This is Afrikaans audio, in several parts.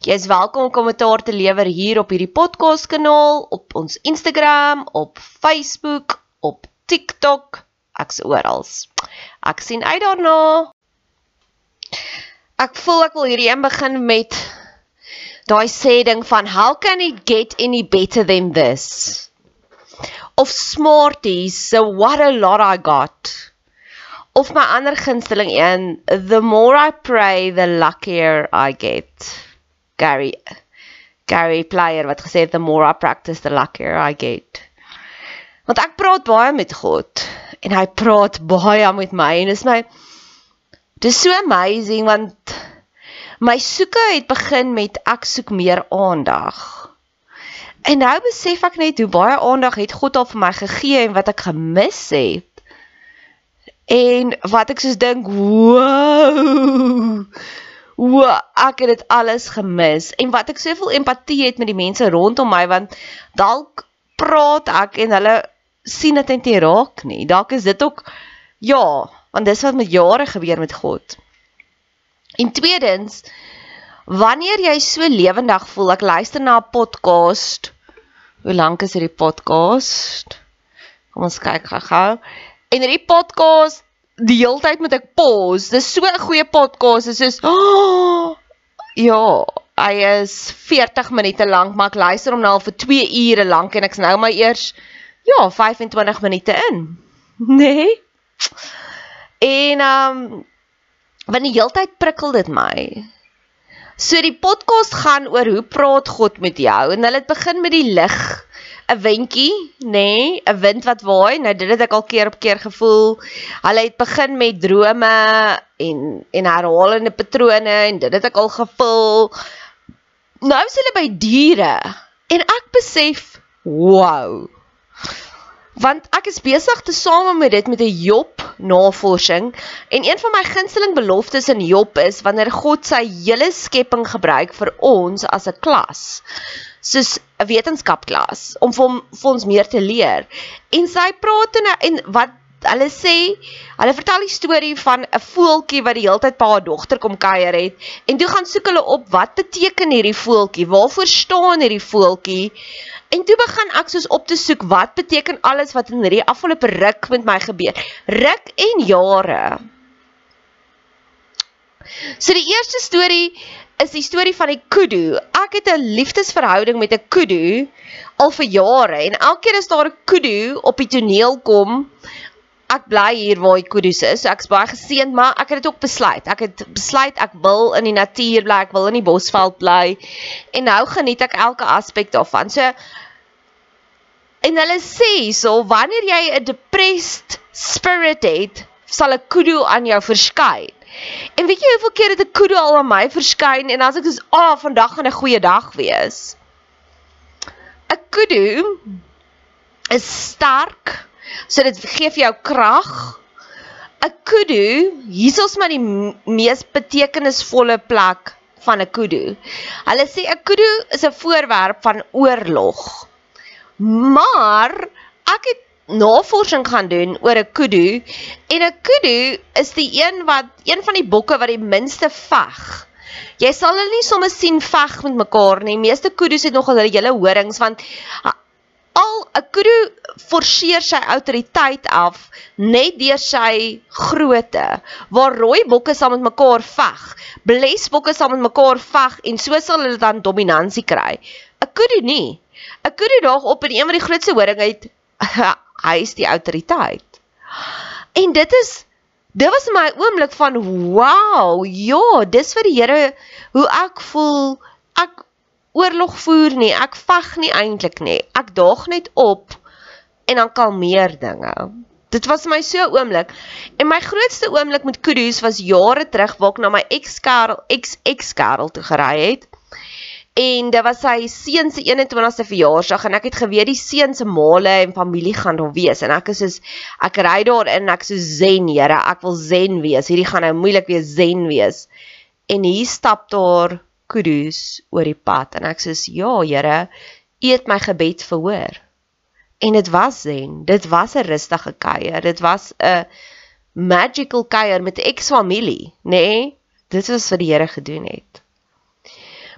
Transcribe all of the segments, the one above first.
Jy is welkom om kommentaar te lewer hier op hierdie podcast kanaal, op ons Instagram, op Facebook, op TikTok, ek's oral. Ek sien uit daarna. Ek voel ek wil hierdie een begin met daai sê ding van how can it get any better than this? Of Smarties, so what a lot I got. Of my ander gunsteling een, the more I pray, the luckier I get. Gary Gary Player wat gesê het the more I practice the luckier I get. Want ek praat baie met God en hy praat baie met my en is my dis so amazing want my soeke het begin met ek soek meer aandag. En nou besef ek net hoe baie aandag het God al vir my gegee en wat ek gemis het. En wat ek soos dink, wow hoe ek het dit alles gemis en wat ek soveel empatie het met die mense rondom my want dalk praat ek en hulle sien dit net nie raak nie. Dalk is dit ook ja, want dis wat met jare gebeur met God. En tweedens, wanneer jy so lewendig voel, ek luister na 'n podcast. Hoe lank is hierdie podcast? Kom ons kyk gou-gou. En hierdie podcast die hele tyd moet ek pause. Dis so 'n goeie podcast. Dit is oh, ja, hy is 40 minute lank, maar ek luister hom nou al vir 2 ure lank en ek's nou maar eers ja, 25 minute in. Nee. En ehm um, want die hele tyd prikkel dit my. So die podcast gaan oor hoe praat God met jou en hulle het begin met die lig 'n windjie, nê, nee, 'n wind wat waai. Nou dit het ek al keer op keer gevoel. Hulle het begin met drome en en herhalende patrone en dit het ek al gevoel. Nou is hulle by diere en ek besef, wow. Want ek is besig te same met dit met 'n Job navorsing en een van my gunsteling beloftes in Job is wanneer God sy hele skepping gebruik vir ons as 'n klas soos 'n wetenskapklas om vir, vir ons meer te leer. En sy praat en en wat hulle sê, hulle vertel die storie van 'n voeltjie wat die hele tyd pa haar dogter kom kuier het en toe gaan soek hulle op wat beteken hierdie voeltjie? Waarvoor staan hierdie voeltjie? En toe begin ek soos op te soek wat beteken alles wat in hierdie afgelope ruk met my gebeur. Ruk en jare. So die eerste storie is die storie van die kudu. Ek het 'n liefdesverhouding met 'n kudu al vir jare en elke keer as daar 'n kudu op die toneel kom, ek bly hier waar die kudus is. So ek's baie geseënd, maar ek het dit ook besluit. Ek het besluit ek wil in die natuur bly, ek wil in die bosveld bly. En nou geniet ek elke aspek daarvan. So en hulle sê so wanneer jy 'n depressed spirit het, sal 'n kudu aan jou verskyn. En weet jy hoeveel keer het 'n kudu al aan my verskyn en as ek sê, "Ag, oh, vandag gaan 'n goeie dag wees." 'n Kudu is sterk, so dit gee vir jou krag. 'n Kudu, hier is maar die mees betekenisvolle plek van 'n kudu. Hulle sê 'n kudu is 'n voorwerp van oorlog. Maar ek het navorsing gaan doen oor 'n kudu en 'n kudu is die een wat een van die bokke wat die minste veg. Jy sal hulle nie sommer sien veg met mekaar nie. Meeste kudus het nogal hulle hele horings want al 'n kudu forceer sy autoriteit af net deur sy grootte. Waar rooi bokke saam met mekaar veg, blesbokke saam met mekaar veg en so sal hulle dan dominansie kry. 'n Kudu nie. 'n Kudu daag op en een van die grootste horing uit hy is die autoriteit. En dit is dit was my oomblik van wow, ja, dis vir die Here hoe ek voel. Ek oorlog voer nie, ek veg nie eintlik nie. Ek daag net op en dan kalmeer dinge. Dit was my so oomblik. En my grootste oomblik met Kudus was jare terug waar ek na my ex-kerel, ex-ex-kerel toe gery het en dit was sy seun se 21ste verjaarsdag en ek het geweet die seun se maale en familie gaan daar wees en ek is soos ek ry daar in ek so zen Here ek wil zen wees. Hierdie gaan nou moeilik wees zen wees. En hier stap daar kudus oor die pad en ek sê ja Here u het my gebed verhoor. En dit was zen. Dit was 'n rustige kuier. Dit was 'n magical kuier met 'n ex-familie nê? Nee? dit was wat die Here gedoen het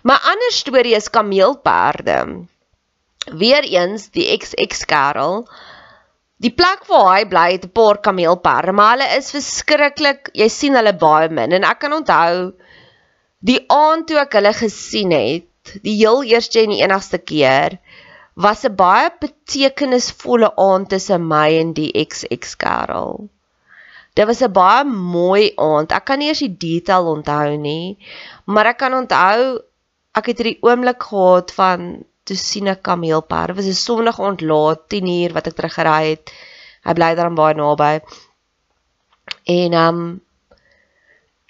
My ander storie is kameelperde. Weereens die XX Karel. Die plek waar hy bly het 'n paar kameelperde, maar hulle is verskriklik. Jy sien hulle baie min en ek kan onthou die aand toe ek hulle gesien het, die heel eerste en die enigste keer, was 'n baie betekenisvolle aand tussen my en die XX Karel. Dit was 'n baie mooi aand. Ek kan nie eers die detail onthou nie, maar ek kan onthou ek het hierdie oomblik gehad van toe sien ek kameelperd. Dit was 'n sonnig ontlaat 10uur wat ek teruggery het. Hy bly daar baie naby. En um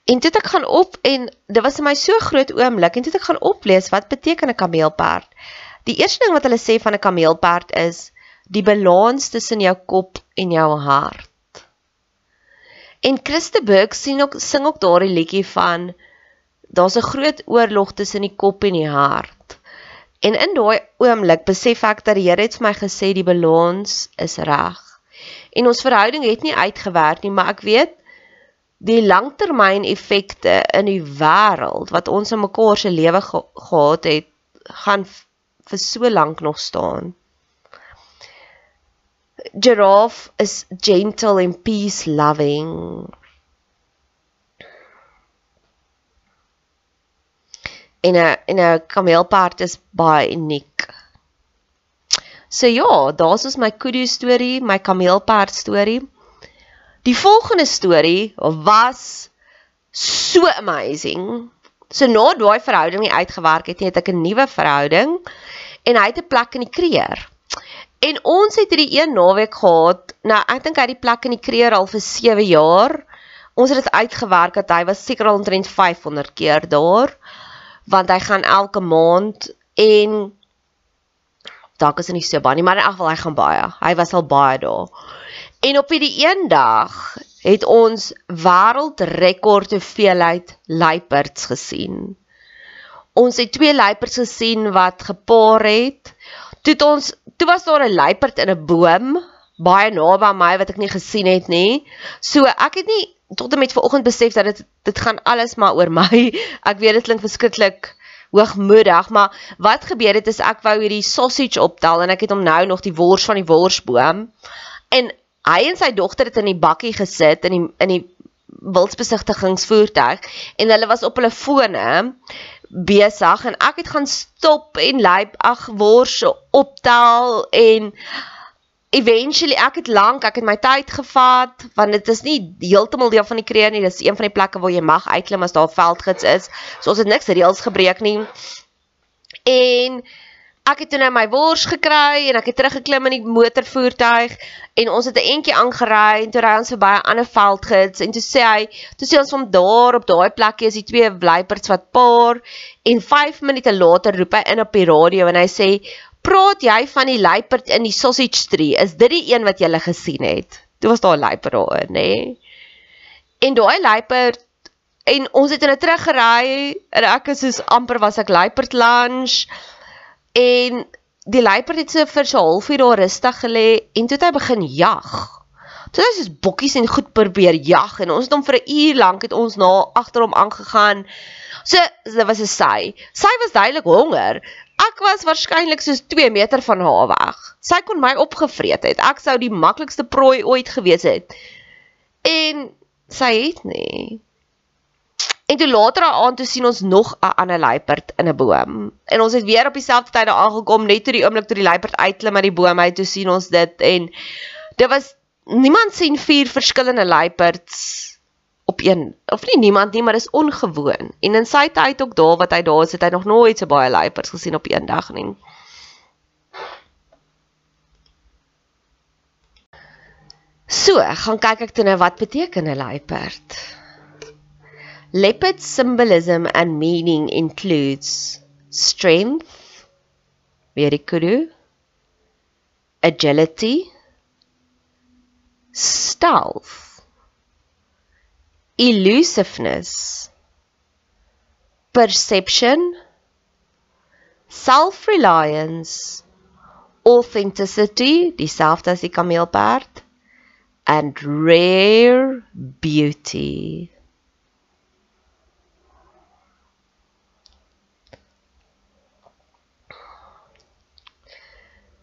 en dit ek gaan op en dit was vir my so groot oomblik en dit ek gaan oplees wat beteken 'n kameelperd. Die eerste ding wat hulle sê van 'n kameelperd is die balans tussen jou kop en jou hart. En Christe Burke sien ook sing ook daardie liedjie van daar's 'n groot oorlog tussen die kop en die hart. En in daai oomblik besef ek dat die Here het vir my gesê die balans is reg. En ons verhouding het nie uitgewerk nie, maar ek weet die langtermyn effekte in die wêreld wat ons in mekaar se lewe ge gehad het, gaan vir so lank nog staan. Giraffe is gentle and peace loving. En 'n en 'n kameelperd is baie uniek. So ja, daar's ons my kudu storie, my kameelperd storie. Die volgende storie was so amazing. So na daai verhouding nie uitgewerk het nie, het ek 'n nuwe verhouding en hy het 'n plek in die kreer. En ons het hierdie een naweek gehad. Nou, ek dink hy het die plek in die kreer al vir 7 jaar. Ons het dit uitgewerk dat hy was seker al omtrent 500 keer daar want hy gaan elke maand en dalk is hy nie so baie nie, maar in elk geval hy gaan baie. Hy was al baie daar. En op hierdie een dag het ons wêreldrekord hoeveelheid luiperds gesien. Ons het twee luiperds gesien wat gepaar het. Toe ons toe was daar 'n luiperd in 'n boom baie naby aan my wat ek nie gesien het nie. So ek het nie tot en met vanoggend besef dat dit dit gaan alles maar oor my. Ek weet dit klink verskriklik hoogmoedig, maar wat gebeur het is ek wou hierdie sausage optel en ek het hom nou nog die wors van die worsboom. En hy en sy dogter het in die bakkie gesit in die in die wildsbesigtigingsvoertuig en hulle was op hulle fone besig en ek het gaan stop en lyp ag wors optel en eventually ek het lank ek het my tyd gevat want dit is nie heeltemal deel van die kreer nie dis een van die plekke waar jy mag uitklim as daar veldgids is. So ons het niks reëls gebreek nie. En Ek het toe nou my wors gekry en ek het teruggeklim in die motorvoertuig en ons het 'n entjie aangery en toe ry ons verby 'n ander veldgids en toe sê hy, toe sê ons van daar op daai plekkie is die twee blyperds wat paar en 5 minute later roep hy in op die radio en hy sê, "Praat jy van die luiperd in die sausage tree? Is dit die een wat jy gesien het?" Toe was daar 'n luiperd daar, nê? Nee. En daai luiperd en ons het 'n teruggery en ek is soos amper was ek luiperd lunch En die luiperd het so vir so 'n halfuur daar rustig gelê en toe het hy begin jag. Toe hy soos bokkies en goed probeer jag en ons het hom vir 'n uur lank het ons na agter hom aangegaan. So dit was 'n sy. Sy was duidelik honger. Ek was waarskynlik soos 2 meter van haar weg. Sy kon my opgevreet het. Ek sou die maklikste prooi ooit gewees het. En sy het nie. En toe later aan toe sien ons nog 'n ander luiperd in 'n boom. En ons het weer op dieselfde tyd daar aangekom net toe die oomblik toe die luiperd uitklim uit die boom uit, toe sien ons dit en dit was niemand sien vier verskillende luiperds op een of nie niemand nie, maar dis ongewoon. En in sy tyd ook daar wat hy daar is, het hy nog nooit so baie luiperds gesien op een dag nie. So, gaan kyk ek toe nou wat beteken 'n luiperd. Leopard's symbolism and meaning includes strength, verikuru, agility, stealth, elusiveness, perception, self-reliance, authenticity, dieselfde as die kameelperd, and rare beauty.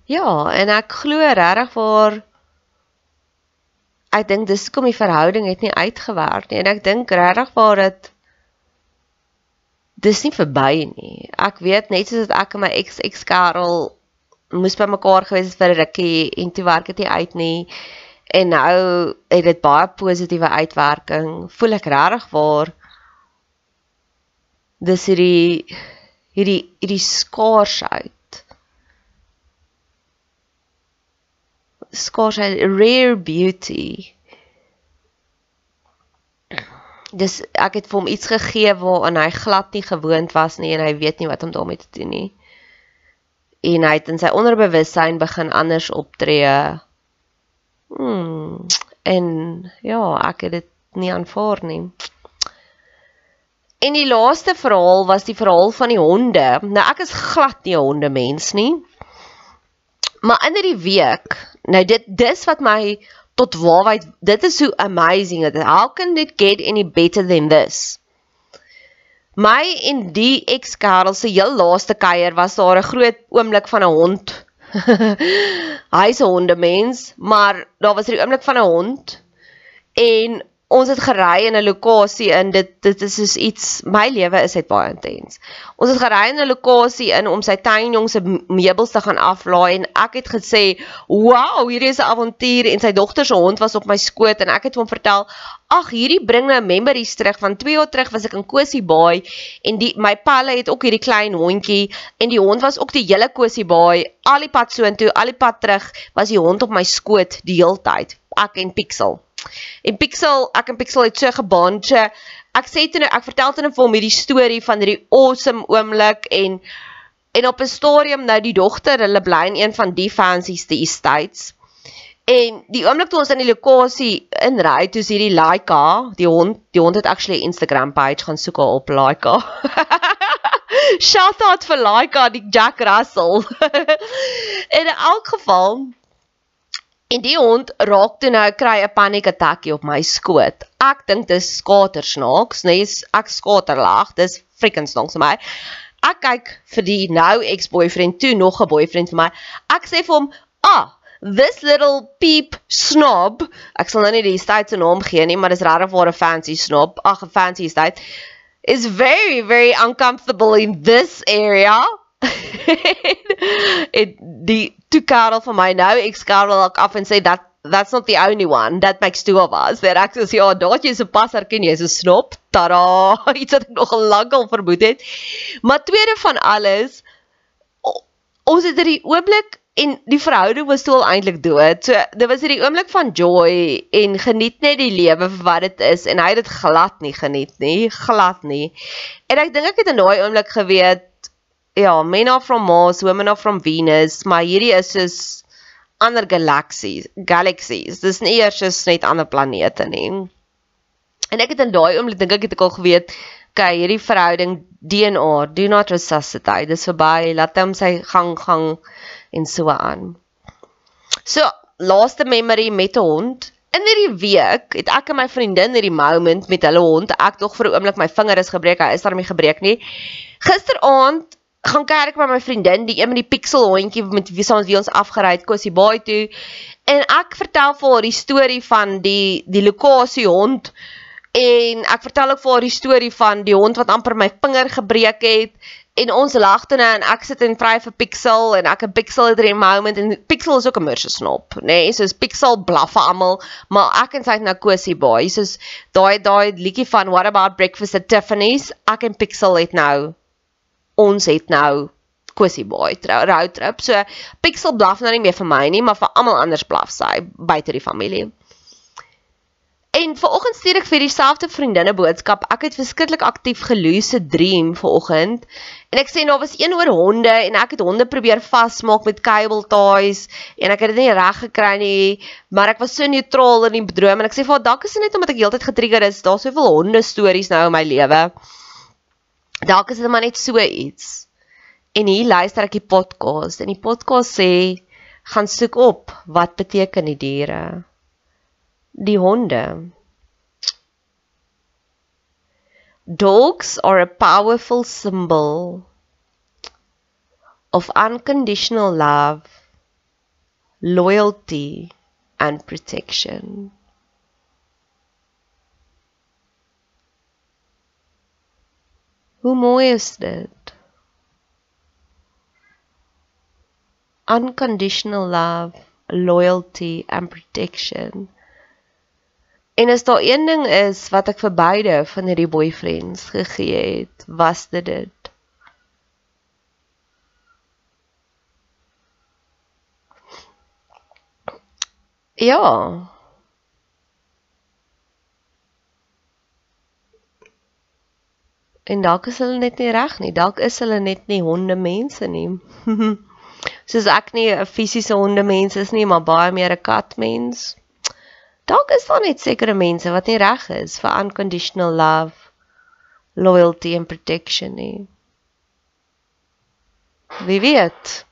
Ja, en ek glo regtig vir ek dink dis kom die verhouding het nie uitgewerk nie en ek dink regtig vir dit dis nie verby nie. Ek weet net soos ek en my ex ex Karel moes by mekaar gewees het vir 'n rukkie en toe werk dit nie uit nie. En nou het dit baie positiewe uitwerking. Voel ek regtig waar dis hierdie hierdie hierdie skaarsheid skaars 'n rare beauty. Dis ek het vir hom iets gegee waaraan hy glad nie gewoond was nie en hy weet nie wat om daarmee te doen nie. En hy het in sy onderbewussyn begin anders optree. Hmm. En ja, ek het dit nie aanvaar nie. En die laaste verhaal was die verhaal van die honde. Nou ek is glad nie 'n hondemens nie. Maar in hierdie week Nou dit dis wat my tot waarheid dit is so amazing that how can it get any better than this? My en die ex-Karel se heel laaste kuier was daar 'n groot oomblik van 'n hond. Hy's 'n hondemens, maar daar was 'n oomblik van 'n hond en ons het gery in 'n lokasie in dit dit is soos iets my lewe is net baie intens. Ons het gery in 'n lokasie in om sy tuinjong se meubels te gaan aflaai en ek het gesê, "Wow, hierdie is 'n avontuur" en sy dogter se hond was op my skoot en ek het hom vertel, "Ag, hierdie bring my memories terug van 2 jaar terug was ek in Kosie Baai en die my palle het ook hierdie klein hondjie en die hond was ook die hele Kosie Baai, al die pad soontoe, al die pad terug was die hond op my skoot die heeltyd, ek en Pixel." En Pixel, ek en Pixel het so gebaantjie. Ek sê toe nou, ek vertel toe net vir hom hierdie storie van hierdie awesome oomblik en en op 'n stadium nou die dogter, hulle bly in een van die fancyste estates. En die oomblik toe ons in die lokasie inry, toe is hierdie Laika, die hond, die hond het actually 'n Instagram page gaan soek op Laika. Shout out vir Laika, die Jack Russell. in elk geval En die hond raak toe nou kry 'n panic attackie op my skoot. Ek dink dis skater snaaks, nee, ek skater lag, dis freaking snaaks vir my. Ek kyk vir die nou ex-boyfriend toe nog 'n boyfriend vir my. Ek sê vir hom, "Ah, this little peep snob." Ek sal nou nie die state se naam gee nie, maar dis regtig 'n fancy snob. Ag, 'n fancy state. is very very uncomfortable in this area. it die toe Karel vir my nou ek Karel ook af en sê dat that's not the only one. That makes two of us. That ek sê ja daat jy se pas herken jy? Is 'n snop. Tada! Iets wat ek nog lankal vermoed het. Maar tweede van alles ons het hierdie oomblik en die verhouding was toe al eintlik dood. So dit was hierdie oomblik van joy en geniet net die lewe vir wat dit is en hy het dit glad nie geniet nie, glad nie. En ek dink ek het in daai oomblik geweet ja, men are from Mars, women are from Venus, maar hierdie is is ander galaksies, galaxies. Dis nie eers is net ander planete nie. En ek het in daai oomblik dink ek het ek al geweet, okay, hierdie verhouding DNA, do not resuscitate. Dis verby. Laat hom sy gang gang en so aan. So, laaste memory met 'n hond. In hierdie week het ek en my vriendin hierdie moment met hulle hond. Ek tog vir 'n oomblik my vinger is gebreek. Hy is daarmee gebreek nie. Gisteraand gaan kerk met my vriendin, die een met die pixel hondjie met wie saam wie ons afgery het Kosie Baai toe. En ek vertel vir haar die storie van die die lokasie hond en ek vertel ook vir haar die storie van die hond wat amper my vinger gebreek het en ons lag toe nou en ek sit en vry vir Pixel en ek 'n Pixel het in 'n moment en Pixel is ook 'n murse snop, nê? Nee, soos Pixel blaf vir almal, maar ek en sy het nou Cosie Boy, soos daai daai liedjie van What about breakfast at Tiffany's? Ek en Pixel het nou ons het nou Cosie Boy trou road trip. So Pixel blaf nou nie meer vir my nie, maar vir almal anders blaf sy buite die familie. En vanoggend stuur ek vir dieselfde vriendinne boodskap. Ek het verskriklik aktief geloose dream vanoggend. En ek sê nou was een oor honde en ek het honde probeer vasmaak met cable ties en ek het dit nie reg gekry nie, maar ek was so neutraal in die droom en ek sê vir haar dalk is dit net omdat ek heeltyd getrigger is. Daar's soveel honde stories nou in my lewe. Dalk is dit maar net so iets. En hier luister ek die podcast en die podcast sê gaan soek op wat beteken die diere die honde. Dogs are a powerful symbol of unconditional love, loyalty, and protection. Hoe mooi is dit? Unconditional love, loyalty and protection. En as daar een ding is wat ek vir beide van hierdie boyfriends gegee het, was dit dit. Ja. En dalk is hulle net nie reg nie. Dalk is hulle net nie honde mense nie. Soos ek nie 'n fisiese honde mens is nie, maar baie meer 'n kat mens. Dalk is daar net sekere mense wat nie reg is vir unconditional love, loyalty and protection nie. Wie weet?